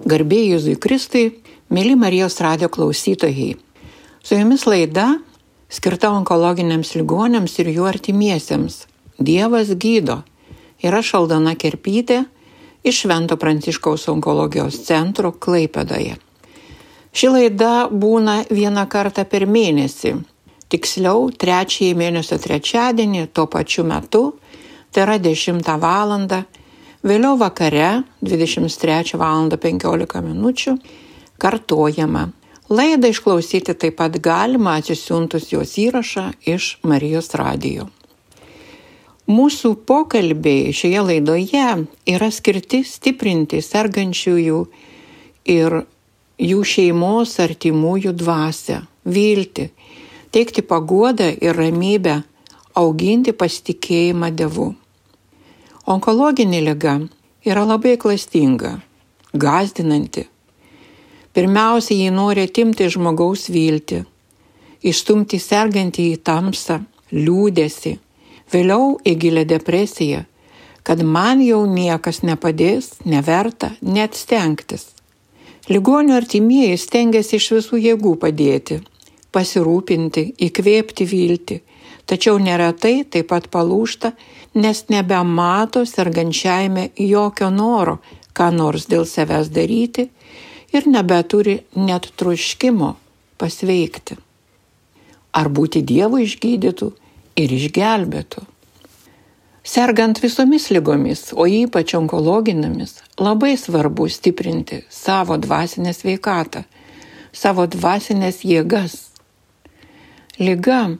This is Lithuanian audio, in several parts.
Garbėjai Jėzui Kristui, mėly Marijos radio klausytojai. Su jumis laida skirta onkologiniams ligonėms ir jų artimiesiems. Dievas gydo. Ir aš Aldona Kerpytė iš Švento Pranciškaus onkologijos centro Klaipedoje. Ši laida būna vieną kartą per mėnesį. Tiksliau, trečiąjį mėnesio trečiadienį tuo pačiu metu, tai yra 10 val. Vėliau vakare 23 val. 15 min. kartojama. Laidą išklausyti taip pat galima atsisiuntus jos įrašą iš Marijos radijo. Mūsų pokalbiai šioje laidoje yra skirti stiprinti sergančiųjų ir jų šeimos artimųjų dvasę, viltį, teikti paguodą ir ramybę, auginti pasitikėjimą Dievu. Onkologinė lyga yra labai klastinga, gazdinanti. Pirmiausia, jį nori atimti žmogaus viltį, išstumti sergantį į tamsą, liūdėsi, vėliau į gilę depresiją, kad man jau niekas nepadės, neverta net stengtis. Ligonio artimieji stengiasi iš visų jėgų padėti, pasirūpinti, įkvėpti viltį, tačiau neretai taip pat palūšta, nes nebemato sergančiajame jokio noro, ką nors dėl savęs daryti ir nebeturi net truškimo pasveikti. Ar būti Dievu išgydytų ir išgelbėtų. Sergant visomis lygomis, o ypač onkologinėmis, labai svarbu stiprinti savo dvasinę sveikatą, savo dvasinės jėgas. Liga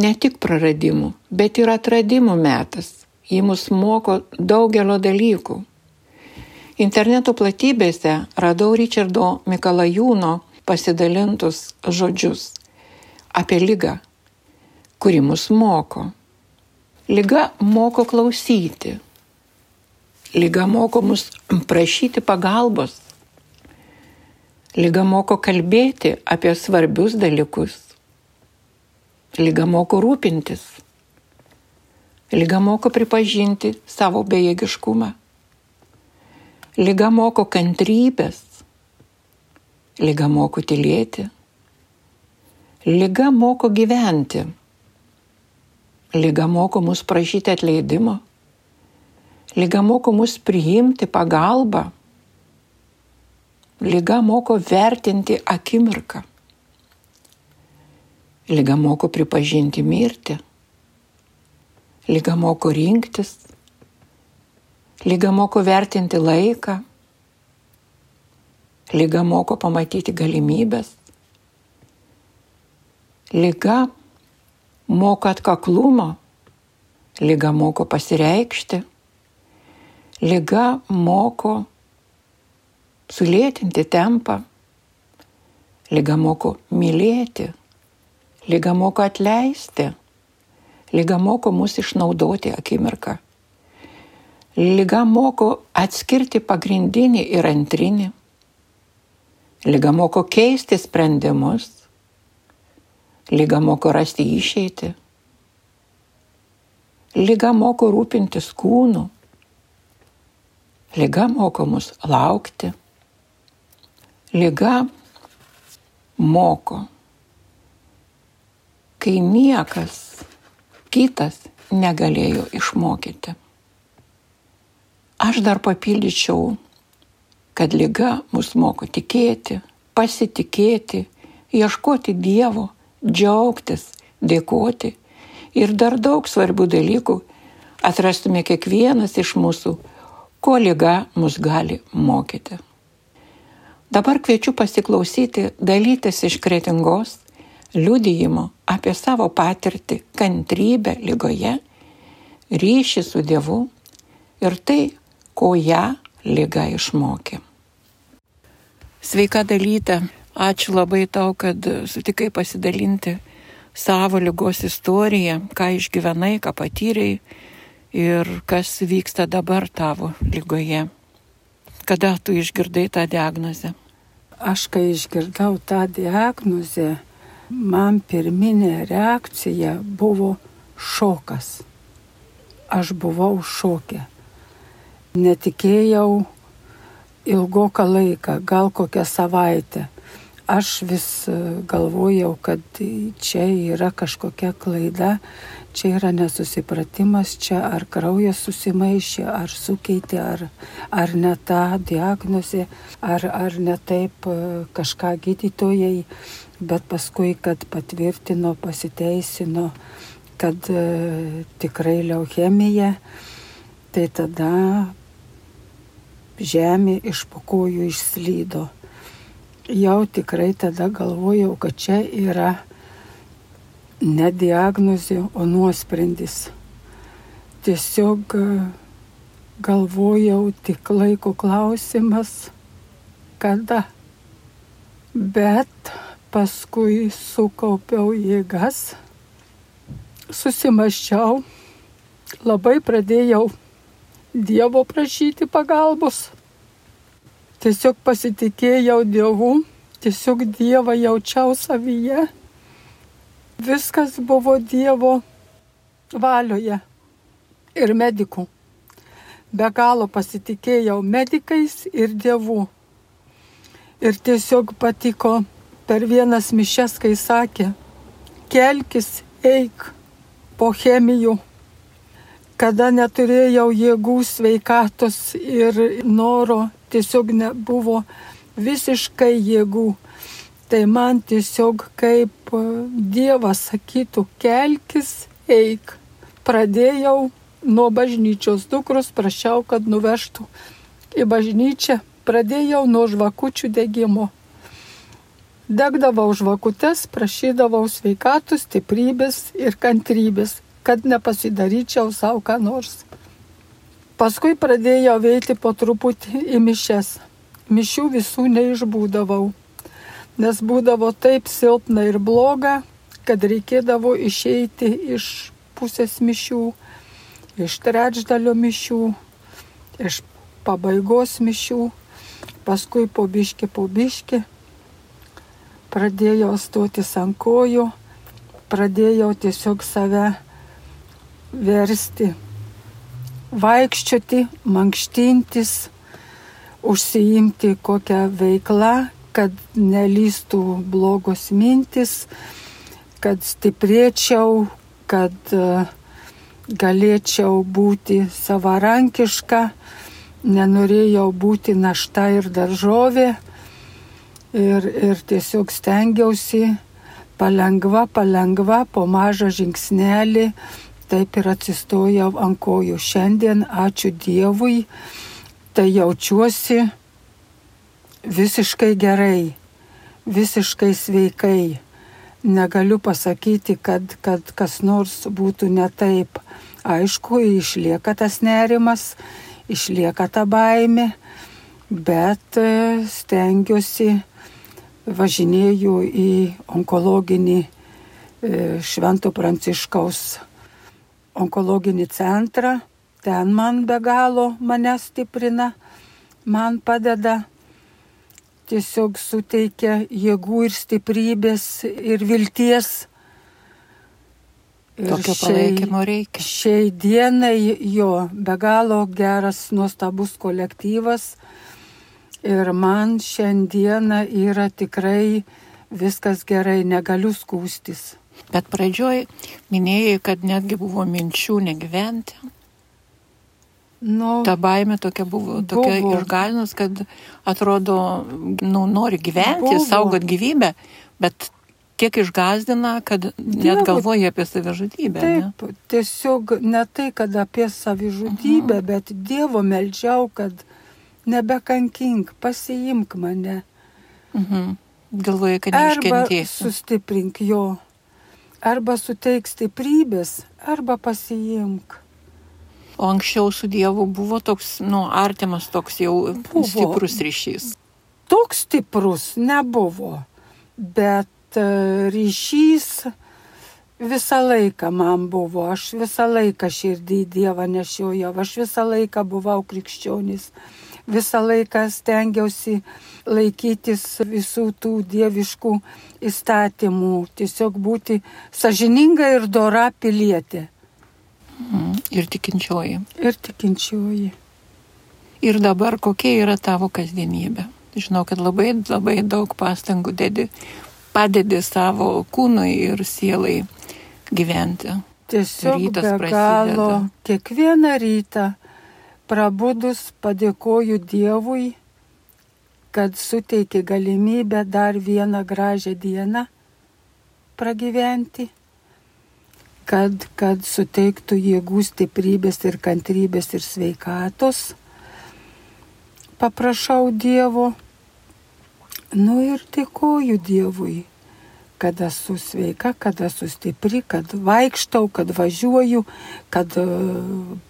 ne tik praradimų, bet ir atradimų metas. Ji mus moko daugelio dalykų. Interneto platybėse radau Richardo Mikalajūno pasidalintus žodžius apie lygą, kuri mus moko. Liga moko klausyti. Liga moko mus prašyti pagalbos. Liga moko kalbėti apie svarbius dalykus. Lyga moko rūpintis. Lyga moko pripažinti savo bejėgiškumą. Lyga moko kantrybės. Lyga moko tylėti. Lyga moko gyventi. Lyga moko mus prašyti atleidimo. Lyga moko mus priimti pagalbą. Lyga moko vertinti akimirką. Liga moko pripažinti mirtį. Liga moko rinktis. Liga moko vertinti laiką. Liga moko pamatyti galimybės. Liga moko atkaklumo. Liga moko pasireikšti. Liga moko sulėtinti tempą. Liga moko mylėti. Liga moko atleisti. Liga moko mus išnaudoti akimirką. Liga moko atskirti pagrindinį ir antrinį. Liga moko keisti sprendimus. Liga moko rasti išeitį. Liga moko rūpintis kūnu. Liga moko mus laukti. Liga moko kai niekas kitas negalėjo išmokyti. Aš dar papildyčiau, kad lyga mus moko tikėti, pasitikėti, ieškoti Dievo, džiaugtis, dėkoti ir dar daug svarbių dalykų atrastume kiekvienas iš mūsų, ko lyga mus gali mokyti. Dabar kviečiu pasiklausyti dalytis iš kretingos liudijimo apie savo patirtį, kantrybę lygoje, ryšį su Dievu ir tai, ko ją lyga išmokė. Sveika dalyta, ačiū labai tau, kad sutikai pasidalinti savo lygos istoriją, ką išgyvenai, ką patyrei ir kas vyksta dabar tavo lygoje. Kada tu išgirdai tą diagnozę? Aš kai išgirdau tą diagnozę, man pirminė reakcija buvo šokas. Aš buvau šokė. Netikėjau, ilgoką laiką, gal kokią savaitę. Aš vis e, galvojau, kad čia yra kažkokia klaida, čia yra nesusipratimas, čia ar kraujas susimaišė, ar sukeitė, ar, ar ne ta diagnozė, ar, ar ne taip e, kažką gydytojai, bet paskui, kad patvirtino, pasiteisino, kad e, tikrai leukemija, tai tada žemė iš pokojų išslydo. Jau tikrai tada galvojau, kad čia yra ne diagnozė, o nuosprendis. Tiesiog e, galvojau tik laiko klausimas, kada. Bet paskui sukaupiau jėgas, susimaščiau, labai pradėjau Dievo prašyti pagalbos. Tiesiog pasitikėjau Dievu, tiesiog Dievą jaučiau savyje. Viskas buvo Dievo valioje ir medikų. Be galo pasitikėjau medikais ir Dievu. Ir tiesiog patiko per vienas mišes, kai sakė, kelkis, eik po chemijų kada neturėjau jėgų, sveikatos ir noro, tiesiog nebuvo visiškai jėgų. Tai man tiesiog kaip e, Dievas sakytų, kelkis, eik. Pradėjau nuo bažnyčios dukros, prašiau, kad nuvežtų į bažnyčią. Pradėjau nuo žvakučių degimo. Degdavau žvakutes, prašydavau sveikatos, stiprybės ir kantrybės kad nepasidaryčiau savo ką nors. Paskui pradėjau veikti po truputį į mišes. Mišių visų neišbūdavau, nes būdavo taip silpna ir bloga, kad reikėdavo išeiti iš pusės mišių, iš trečdalio mišių, iš pabaigos mišių, paskui po biški po biški pradėjau stotis ant kojų, pradėjau tiesiog save versti, vaikščioti, mankštintis, užsiimti kokią veiklą, kad nelystų blogos mintis, kad stiprėčiau, kad e, galėčiau būti savarankiška, nenorėjau būti našta ir daržovė ir, ir tiesiog stengiausi palengva, palengva, po mažą žingsnelį taip ir atsistojau ant kojų. Šiandien, ačiū Dievui, tai jaučiuosi visiškai gerai, visiškai sveikai. Negaliu pasakyti, kad, kad kas nors būtų ne taip. Aišku, išlieka tas nerimas, išlieka ta baime, bet e, stengiuosi, važinėju į onkologinį e, Švento Pranciškaus onkologinį centrą, ten man be galo mane stiprina, man padeda, tiesiog suteikia jėgų ir stiprybės ir vilties. Ir Tokio palaikymo reikia. Šiai dienai jo be galo geras, nuostabus kolektyvas ir man šiandieną yra tikrai viskas gerai, negaliu skūstis. Bet pradžioj minėjai, kad netgi buvo minčių negyventi. Nu, Ta baime tokia buvo, tokia buvo. išgalinus, kad atrodo, nu, nori gyventi, buvo. saugot gyvybę, bet tiek išgazdina, kad Dievo, net galvoja apie savižudybę. Taip, ne? tiesiog ne tai, kad apie savižudybę, -huh. bet Dievo melžiau, kad nebekankink, pasiimk mane. Mhm. Galvoja, kad neiškentėsiu. Arba sustiprink jo arba suteik stiprybės, arba pasiimk. O anksčiau su Dievu buvo toks, nu, artimas toks jau buvo. stiprus ryšys. Toks stiprus nebuvo, bet e, ryšys visą laiką man buvo, aš visą laiką širdį Dievą nešiojau, aš visą laiką buvau krikščionis visą laiką stengiausi laikytis visų tų dieviškų įstatymų, tiesiog būti sažininga ir dora pilietė. Ir tikinčioji. Ir tikinčioji. Ir dabar kokia yra tavo kasdienybė? Žinau, kad labai, labai daug pastangų dedi, padedi savo kūnui ir sielai gyventi. Tiesiog Rytas be prasideda. galo kiekvieną rytą prabudus padėkoju Dievui, kad suteikė galimybę dar vieną gražią dieną pragyventi, kad, kad suteiktų jėgų stiprybės ir kantrybės ir sveikatos. Paprašau Dievo, nu ir dėkoju Dievui, kad esu sveika, kad esu stipri, kad vaikštau, kad važiuoju, kad e,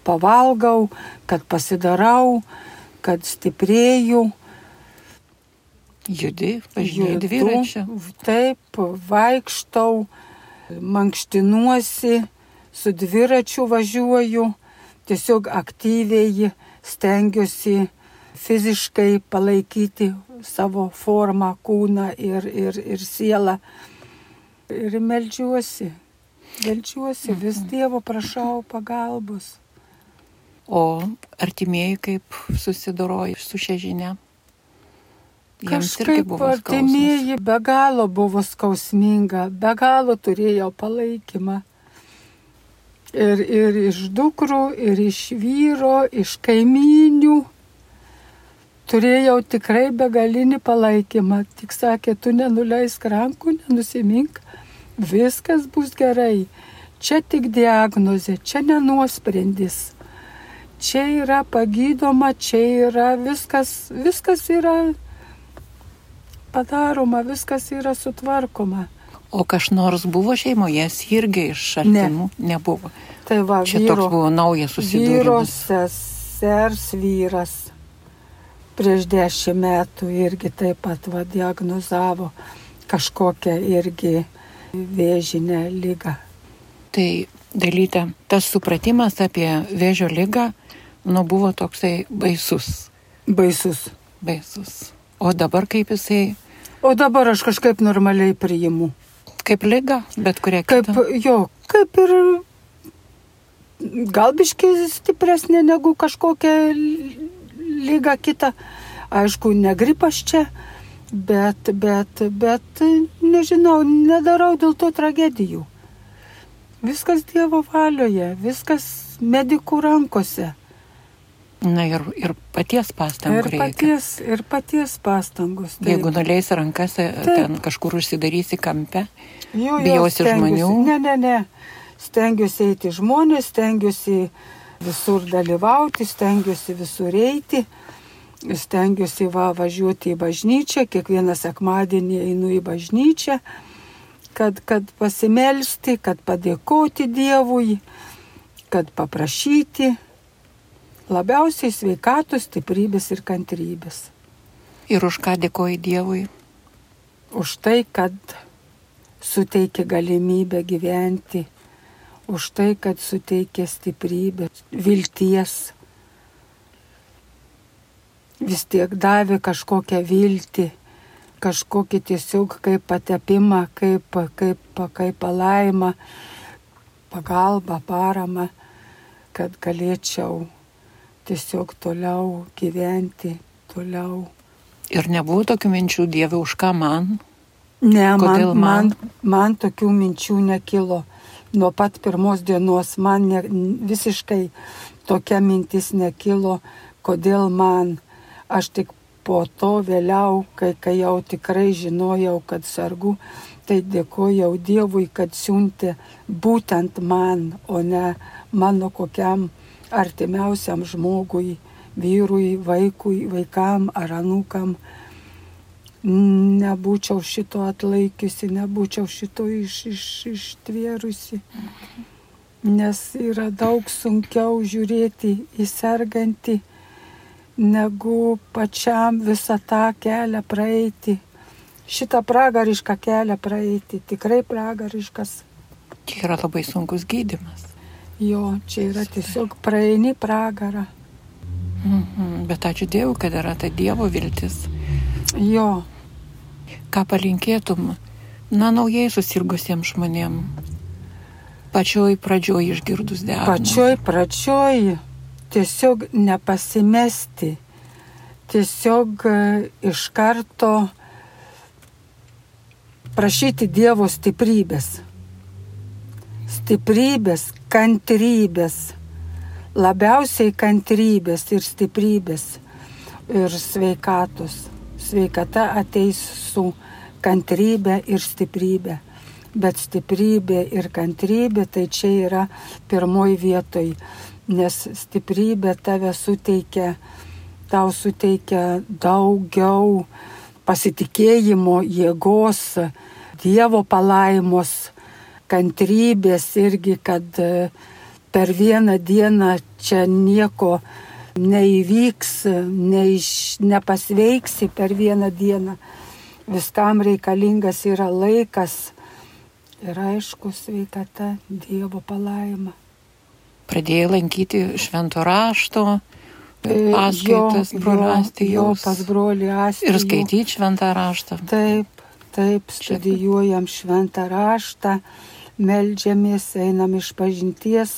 pavalgau, kad pasidarau, kad stiprėju Judi, važinėjai dviračiu. Taip, vaikštau, mankštinuosi, su dviračiu važiuoju, tiesiog aktyviai stengiuosi fiziškai palaikyti savo formą, kūną ir, ir, ir sielą. Ir melžiuosi, melžiuosi, vis mhm. Dievo prašau pagalbos. O artimieji kaip susidoroja su šia žinia? Kažkaip artimieji be galo buvo skausminga, be galo turėjo palaikymą. Ir, ir iš dukrų, ir iš vyro, iš kaiminių. Turėjau tikrai begalinį palaikymą. Tik sakė, tu nenuleisk rankų, nenusimink, viskas bus gerai. Čia tik diagnozė, čia nenuosprendis. Čia yra pagydoma, čia yra viskas, viskas yra padaroma, viskas yra sutvarkoma. O kas nors buvo šeimoje, irgi iš artimų ne. nebuvo. Tai va, čia vyro, toks buvo naujas susidūrimas. Vyros, sesers vyras prieš dešimt metų irgi taip pat va, diagnozavo kažkokią irgi vėžinę lygą. Tai dalyta, tas supratimas apie vėžio lygą, nu buvo toksai baisus. Baisus. Baisus. O dabar kaip jisai? O dabar aš kažkaip normaliai priimu. Kaip lyga, bet kuria kaip. Kita. Jo, kaip ir gal biškai stipresnė negu kažkokia lyga kita. Aišku, negripas čia, bet, bet, bet, nežinau, nedarau dėl to tragedijų. Viskas Dievo valioje, viskas medikų rankose. Na ir, ir paties pastangų. Ir paties, reikia. ir paties pastangos. Taip. Jeigu nuleisi rankas, e, taip. ten kažkur užsidarysi kampe, jo, jo, bijosi žmonių. Ne, ne, ne. Stengiuosi eiti žmonės, stengiuosi visur dalyvauti, stengiuosi visur eiti, stengiuosi va, važiuoti į bažnyčią, kiekvieną sekmadienį einu į bažnyčią, kad, kad pasimelsti, kad padėkoti Dievui, kad paprašyti Labiausiai sveikatos, stiprybės ir kantrybės. Ir už ką dėkoju Dievui? Už tai, kad suteikė galimybę gyventi, už tai, kad suteikė stiprybę, vilties. Vis tiek davė kažkokią viltį, kažkokį tiesiog kaip patepimą, kaip, kaip, kaip palaimą, pagalbą, paramą, kad galėčiau tiesiog toliau gyventi, toliau. Ir nebuvo tokių minčių, Dieve, už ką man? Ne, man, man, man tokių minčių nekilo. Nuo pat pirmos dienos man ne, visiškai tokia mintis nekilo, kodėl man. Aš tik po to vėliau, kai, kai jau tikrai žinojau, kad sargu, tai dėkojau Dievui, kad siuntė būtent man, o ne mano kokiam artimiausiam žmogui, vyrui, vaikui, vaikam ar anūkam. Nebūčiau šito atlaikiusi, nebūčiau šito iš, iš, ištvėrusi. Nes yra daug sunkiau žiūrėti į sergantį, negu pačiam visą tą kelią praeiti. Šitą pragarišką kelią praeiti, tikrai pragariškas. Tai yra labai sunkus gydimas. Jo, čia yra tiesiog praeini pragarą. Mhm, bet ačiū Dievui, kad yra ta Dievo viltis. Jo. Ką palinkėtum, na, naujai susirgusiems žmonėms? Pačioj pradžioj išgirdus diagnozę. Pačioj pradžioj tiesiog nepasimesti, tiesiog e, iš karto prašyti Dievo stiprybės. Stiprybės, kantrybės, labiausiai kantrybės ir stiprybės ir sveikatos. Sveikata ateis su kantrybė ir stiprybė. Bet stiprybė ir kantrybė tai čia yra pirmoji vietoj, nes stiprybė tave suteikia, tau suteikia daugiau pasitikėjimo, jėgos, Dievo palaimos, kantrybės irgi, kad e, per vieną dieną čia nieko neįvyks, neiš, nepasveiksi per vieną dieną. Viskam reikalingas yra laikas ir aišku sveikata, Dievo palaima. Pradėjai lankyti švento rašto, paskaitas, broliastį jau. Pas brolį Astį. Ir skaityti šventą raštą. Taip, taip, studijuojam šventą raštą, melžiamės, einam iš pažinties,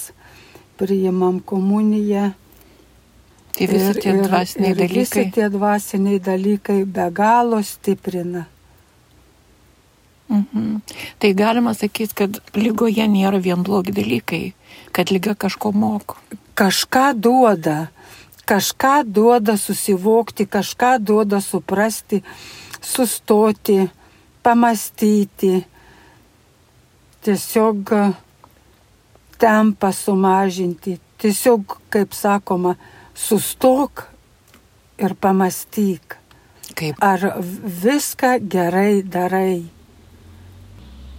priimam komuniją. Tai visi ir, tie dvasiniai ir, ir dalykai. Visi tie dvasiniai dalykai be galo stiprina. Mhm. Tai galima sakyti, kad lygoje nėra vien blogi dalykai, kad lyga kažko moko. Kažką duoda kažką duoda susivokti, kažką duoda suprasti, sustoti, pamastyti, tiesiog tempą sumažinti, tiesiog, kaip sakoma, sustok ir pamastyk. Kaip? Ar viską gerai darai?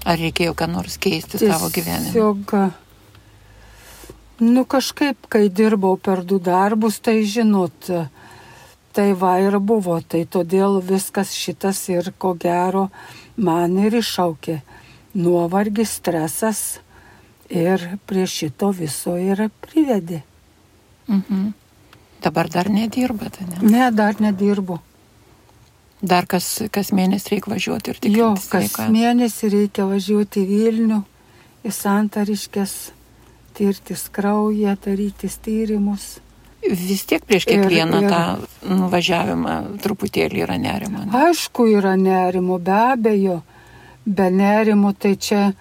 Ar reikėjo ką nors keisti tiesiog, savo gyvenime? Tiesiog Nu kažkaip, kai dirbau per du darbus, tai žinot, tai va ir buvo, tai todėl viskas šitas ir ko gero man ir iššaukė. Nuovargis, stresas ir prie šito viso ir privedė. Mhm. Dabar dar nedirbate, ne? Ne, dar nedirbu. Dar kas, kas mėnesį reikia važiuoti ir tik. Jo, kas sveika. mėnesį reikia važiuoti į Vilnių, į Santariškės tirtis kraują, darytis tyrimus. Vis tiek prieš kiekvieną ir, ir, tą nuvažiavimą truputėlį yra nerimo. Ne? Aišku, yra nerimo, be abejo. Be nerimo tai čia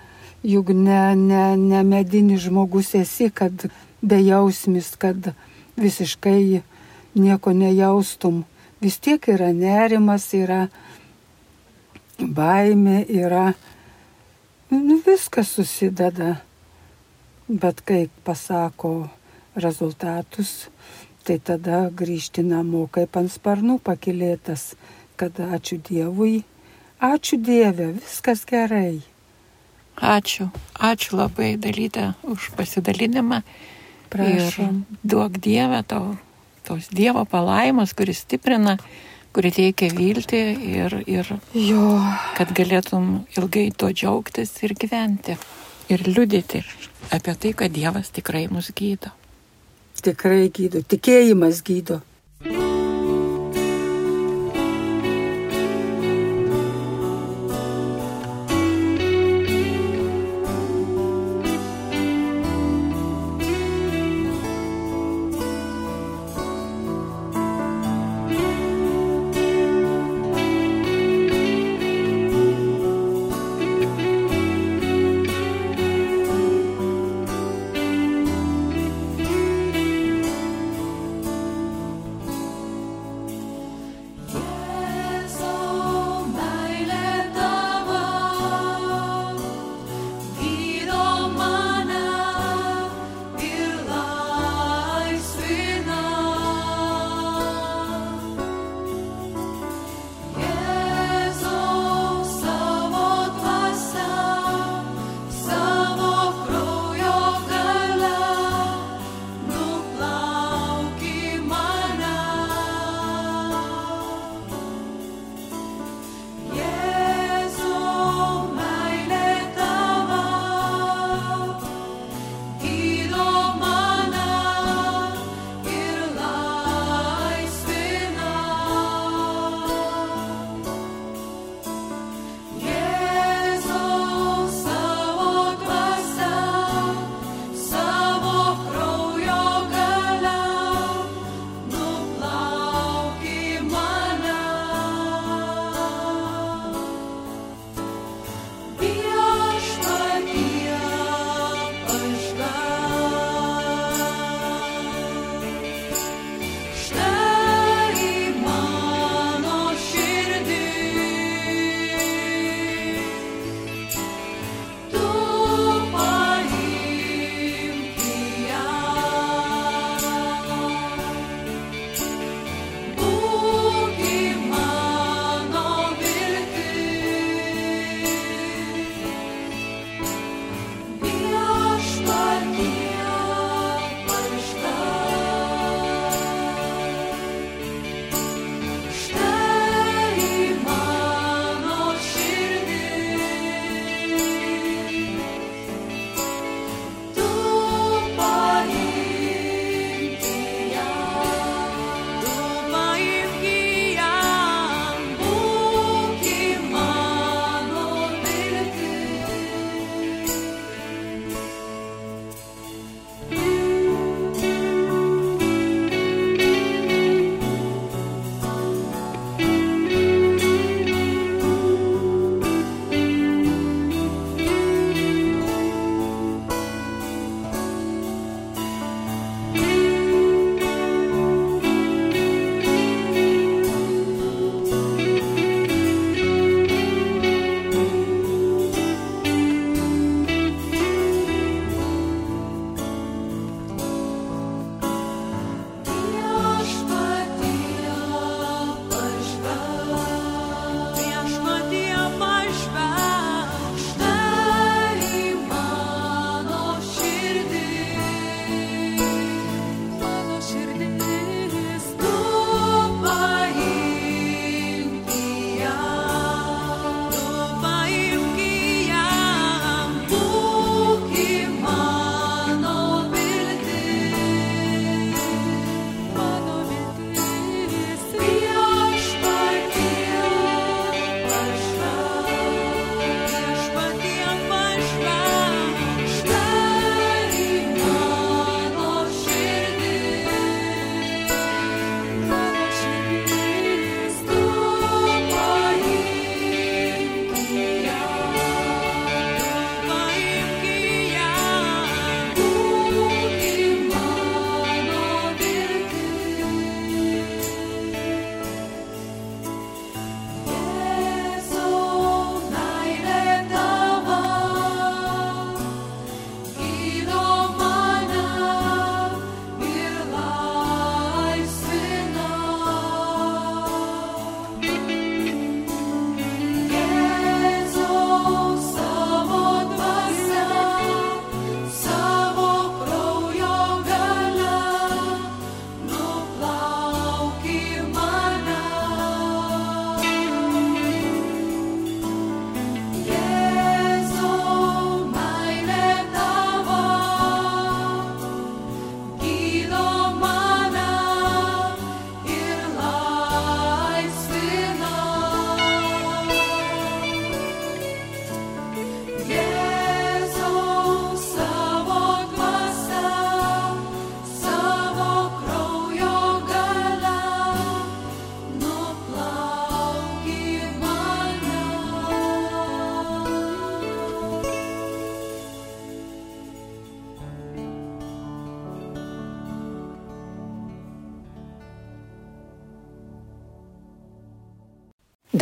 juk ne, ne, ne medinis žmogus esi, kad bejausmis, kad visiškai nieko nejaustum. Vis tiek yra nerimas, yra baimė, yra nu, viskas susideda. Bet kai pasako rezultatus, tai tada grįžti namo kaip ant sparnų pakilėtas, kad ačiū Dievui, ačiū Dieve, viskas gerai. Ačiū, ačiū labai dalytę už pasidalinimą. Prašom. Ir duok Dievę tau, tos Dievo palaimas, kuris stiprina, kuri teikia viltį ir, ir jo. kad galėtum ilgai tuo džiaugtis ir gyventi ir liudyti apie tai, kad Dievas tikrai mus gydo. Tikrai gydo, tikėjimas gydo.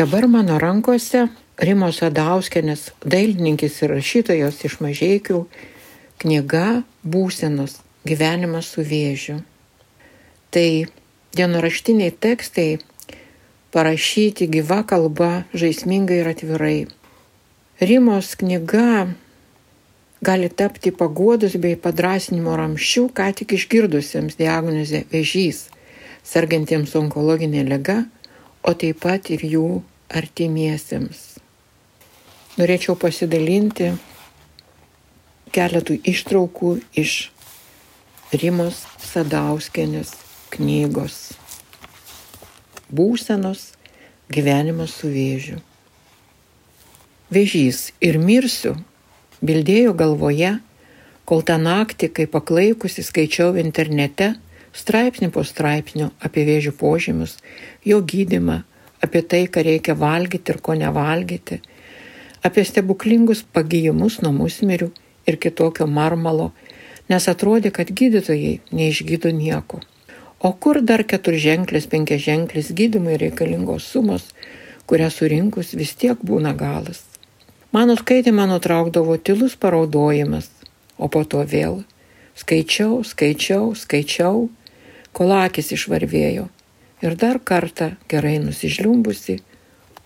Dabar mano rankose Rimos Adauskenės, dailininkės ir rašytojos iš mažiekių, knyga Būsenos gyvenimas su vėžiu. Tai dienoraštiniai tekstai parašyti gyva kalba, žaismingai ir atvirai. Rimos knyga gali tapti paguodus bei padrasinimo ramščių, ką tik išgirdusiems diagnozę vėžys, sergantiems onkologinė liga, o taip pat ir jų artimiesiems. Norėčiau pasidalinti keletų ištraukų iš Rimos Sadauskenės knygos būsenos gyvenimas su vėžiu. Vėžys ir mirsiu bildėjo galvoje, kol tą naktį, kai paklaikusi skaičiau internete straipsnį po straipsnio apie vėžių požymius, jo gydimą, apie tai, ką reikia valgyti ir ko nevalgyti, apie stebuklingus pagyjimus nuo musmirių ir kitokio marmalo, nes atrodė, kad gydytojai neišgydo nieko. O kur dar keturženklis, penkiaženklis gydymai reikalingos sumos, kurią surinkus vis tiek būna galas. Mano skaitimą nutraukdavo tylus paraudojimas, o po to vėl skaičiau, skaičiau, skaičiau, kol akis išvarvėjo ir dar kartą gerai nusižliumbusi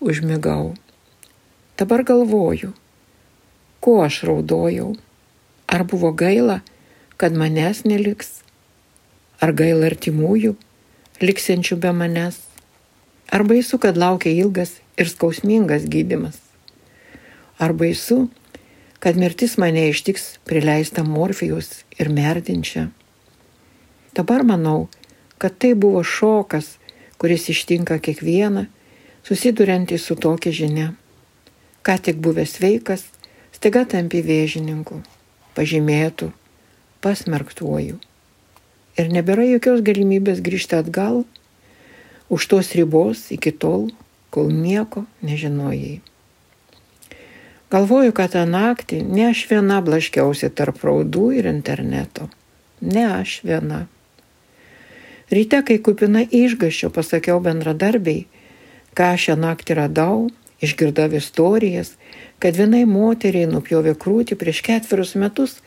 užmigau. Dabar galvoju, ko aš raudojau, ar buvo gaila, kad manęs neliks Ar gaila artimųjų, liksiančių be manęs? Ar baisu, kad laukia ilgas ir skausmingas gydimas? Ar baisu, kad mirtis mane ištiks prileista morfijus ir merdinčia? Dabar manau, kad tai buvo šokas, kuris ištinka kiekvieną, susiduriantį su tokia žinia. Ką tik buvęs sveikas, staiga tampi vėžininku, pažymėtų, pasmerktuoju ir nebėra jokios galimybės grįžti atgal už tos ribos iki tol, kol nieko nežinojai. Galvoju, kad tą naktį ne aš viena blaškiausi tarp raudų ir interneto. Ne aš viena. Ryte, kai kupina išgaščio, pasakiau bendradarbiai, ką šią naktį radau, išgirdau istorijas, kad vienai moteriai nupjovė krūtį prieš ketverius metus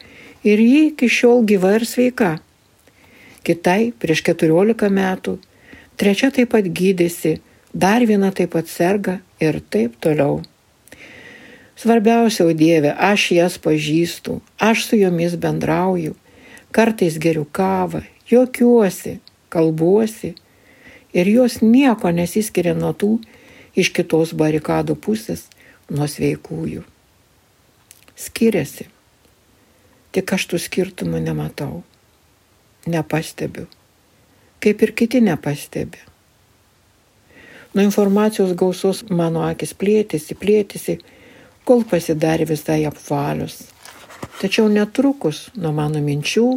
ir ji iki šiol gyva ir sveika kitai prieš 14 metų, trečia taip pat gydėsi, dar viena taip pat serga ir taip toliau. Svarbiausia, o Dieve, aš jas pažįstu, aš su jomis bendrauju, kartais geriu kavą, juokiuosi, kalbuosi ir jos nieko nesiskiria nuo tų iš kitos barikadų pusės, nuo sveikųjų. Skiriasi, tik aš tų skirtumų nematau nepastebiu, kaip ir kiti nepastebi. Nuo informacijos gausos mano akis plėtėsi, plėtėsi, kol pasidarė visai apvalius. Tačiau netrukus nuo mano minčių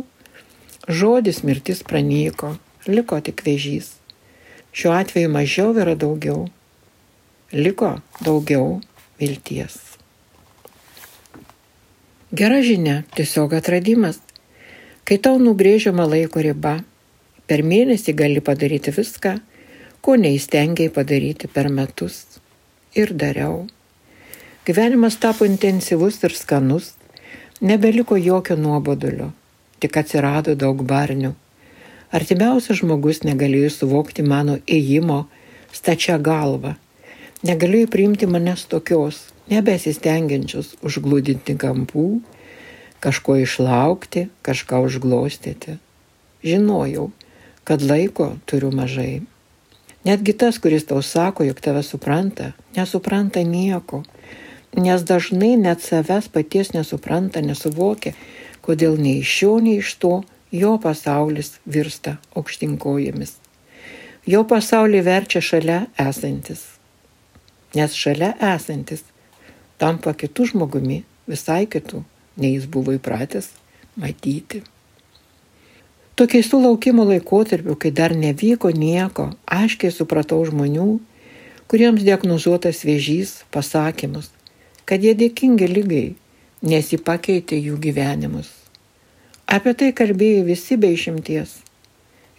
žodis mirtis pranyko, liko tik vėžys. Šiuo atveju mažiau yra daugiau. Liko daugiau vilties. Gera žinia, tiesiog atradimas. Kai tau nubrėžiama laiko riba, per mėnesį gali padaryti viską, ko neįstengiai padaryti per metus. Ir dariau. Gyvenimas tapo intensyvus ir skanus, nebeliko jokio nuobodulio, tik atsirado daug barnių. Artimiausias žmogus negalėjo suvokti mano ėjimo stačia galva, negalėjo priimti manęs tokios, nebesistengiančios užglūdinti kampų kažko išlaukti, kažką užglostyti. Žinojau, kad laiko turiu mažai. Netgi tas, kuris tau sako, jog tave supranta, nesupranta nieko, nes dažnai net savęs paties nesupranta, nesuvokia, kodėl nei iš šio, nei iš to jo pasaulis virsta aukštinkojomis. Jo pasaulį verčia šalia esantis, nes šalia esantis tampa kitų žmogumi, visai kitų nei jis buvo įpratęs matyti. Tokiais sulaukimo laikotarpiu, kai dar nevyko nieko, aiškiai supratau žmonių, kuriems diagnozuotas vėžys pasakymus, kad jie dėkingi lygai, nes jį pakeitė jų gyvenimus. Apie tai kalbėjo visi be išimties.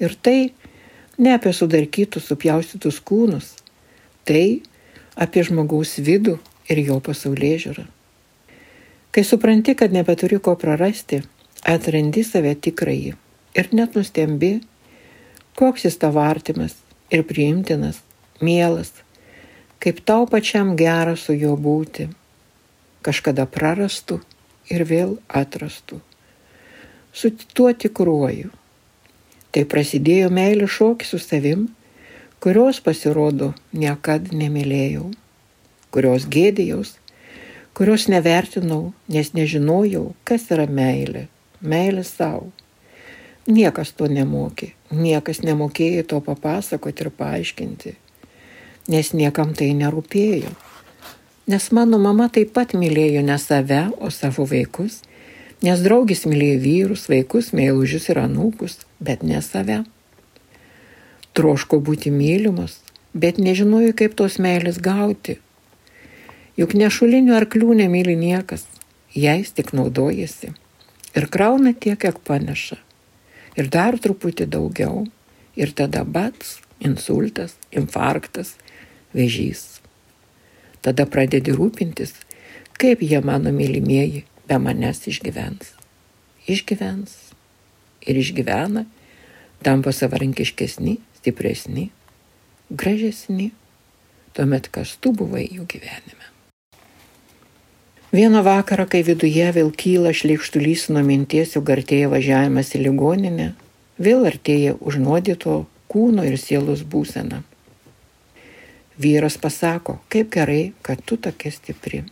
Ir tai ne apie sudarkytus, supjaustytus kūnus, tai apie žmogaus vidų ir jo pasaulyje žiūrą. Kai supranti, kad nebeturi ko prarasti, atrandi save tikrąjį ir net nustembi, koks jis tavo artimas ir priimtinas, mielas, kaip tau pačiam gera su juo būti, kažkada prarastų ir vėl atrastų. Su tuo tikruoju. Tai prasidėjo meilė šokis su savim, kurios pasirodo niekada nemylėjau, kurios gėdėjaus, kurios nevertinau, nes nežinojau, kas yra meilė, meilė savo. Niekas to nemokė, niekas nemokėjo to papasakoti ir paaiškinti, nes niekam tai nerūpėjo. Nes mano mama taip pat mylėjo ne save, o savo vaikus, nes draugis mylėjo vyrus, vaikus, meilužius ir anūkus, bet ne save. Troško būti mylimas, bet nežinojo, kaip tos meilės gauti. Juk nešulinių arklių nemyli niekas, jais tik naudojasi ir krauna tiek, kiek paneša ir dar truputį daugiau. Ir tada bats, insultas, infarktas, vėžys. Tada pradedi rūpintis, kaip jie mano mylimieji be manęs išgyvens. Išgyvens ir išgyvena, tampa savarankiškesni, stipresni, gražesni, tuomet kas tu buvai jų gyvenime. Vieną vakarą, kai viduje vėl kyla šlikštulys nuo minties, jog artėja važiavimas į ligoninę, vėl artėja užnuodito kūno ir sielos būsena. Vyras pasako, kaip gerai, kad tu tokia stipri.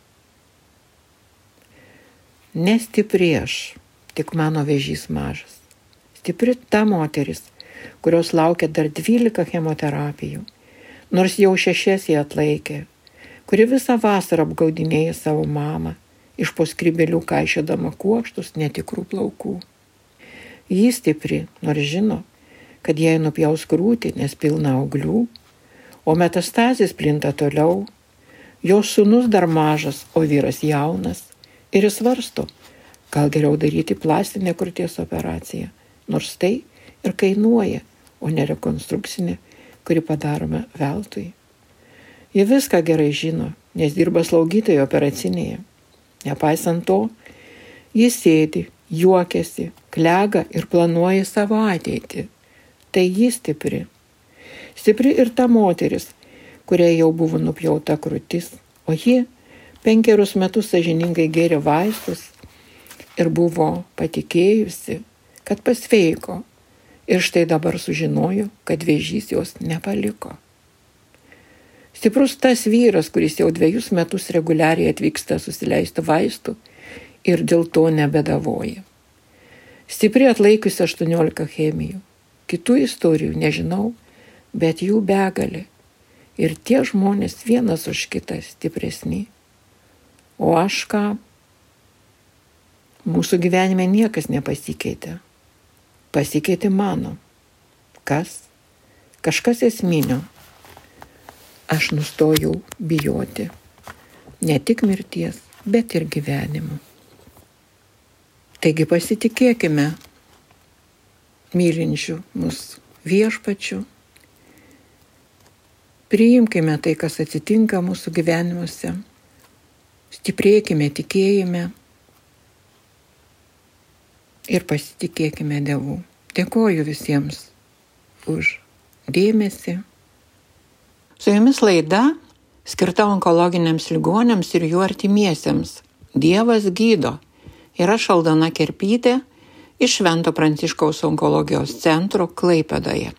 Nestipri aš, tik mano vežys mažas. Stipri ta moteris, kurios laukia dar 12 chemoterapijų, nors jau šešias jie atlaikė, kuri visą vasarą apgaudinėja savo mamą, iš po skrybelių kaišėdama kuokštus netikrų plaukų. Ji stipri, nors žino, kad jai nupjaus krūtį, nes pilna auglių, o metastazės plinta toliau, jos sunus dar mažas, o vyras jaunas, ir jis varsto, gal geriau daryti plastinę krūties operaciją, nors tai ir kainuoja, o ne rekonstrukcinė, kuri padaroma veltui. Jie viską gerai žino, nes dirba slaugytojo operacinėje. Nepaisant to, jis sėdi, juokiasi, klega ir planuoja savo ateitį. Tai jis stipri. Stipri ir ta moteris, kuriai jau buvo nupjauta krūtis, o ji penkerius metus sažiningai gėrė vaistus ir buvo patikėjusi, kad pasveiko. Ir štai dabar sužinojo, kad vėžys jos nepaliko. Stiprus tas vyras, kuris jau dviejus metus reguliariai atvyksta susileisti vaistų ir dėl to nebedavoja. Stipri atlaikiusi 18 chemijų. Kitų istorijų nežinau, bet jų begalė. Ir tie žmonės vienas už kitą stipresni. O aš ką? Mūsų gyvenime niekas nepasikeitė. Pasikeitė mano. Kas? Kažkas esminio aš nustojau bijoti ne tik mirties, bet ir gyvenimo. Taigi pasitikėkime mylinčių mus viešpačių, priimkime tai, kas atsitinka mūsų gyvenimuose, stiprėkime tikėjime ir pasitikėkime Dievu. Dėkoju visiems už dėmesį. Su jumis laida skirta onkologiniams ligonėms ir jų artimiesiems. Dievas gydo. Ir aš Aldana Kerpytė iš Švento Pranciškaus onkologijos centro Klaipedoje.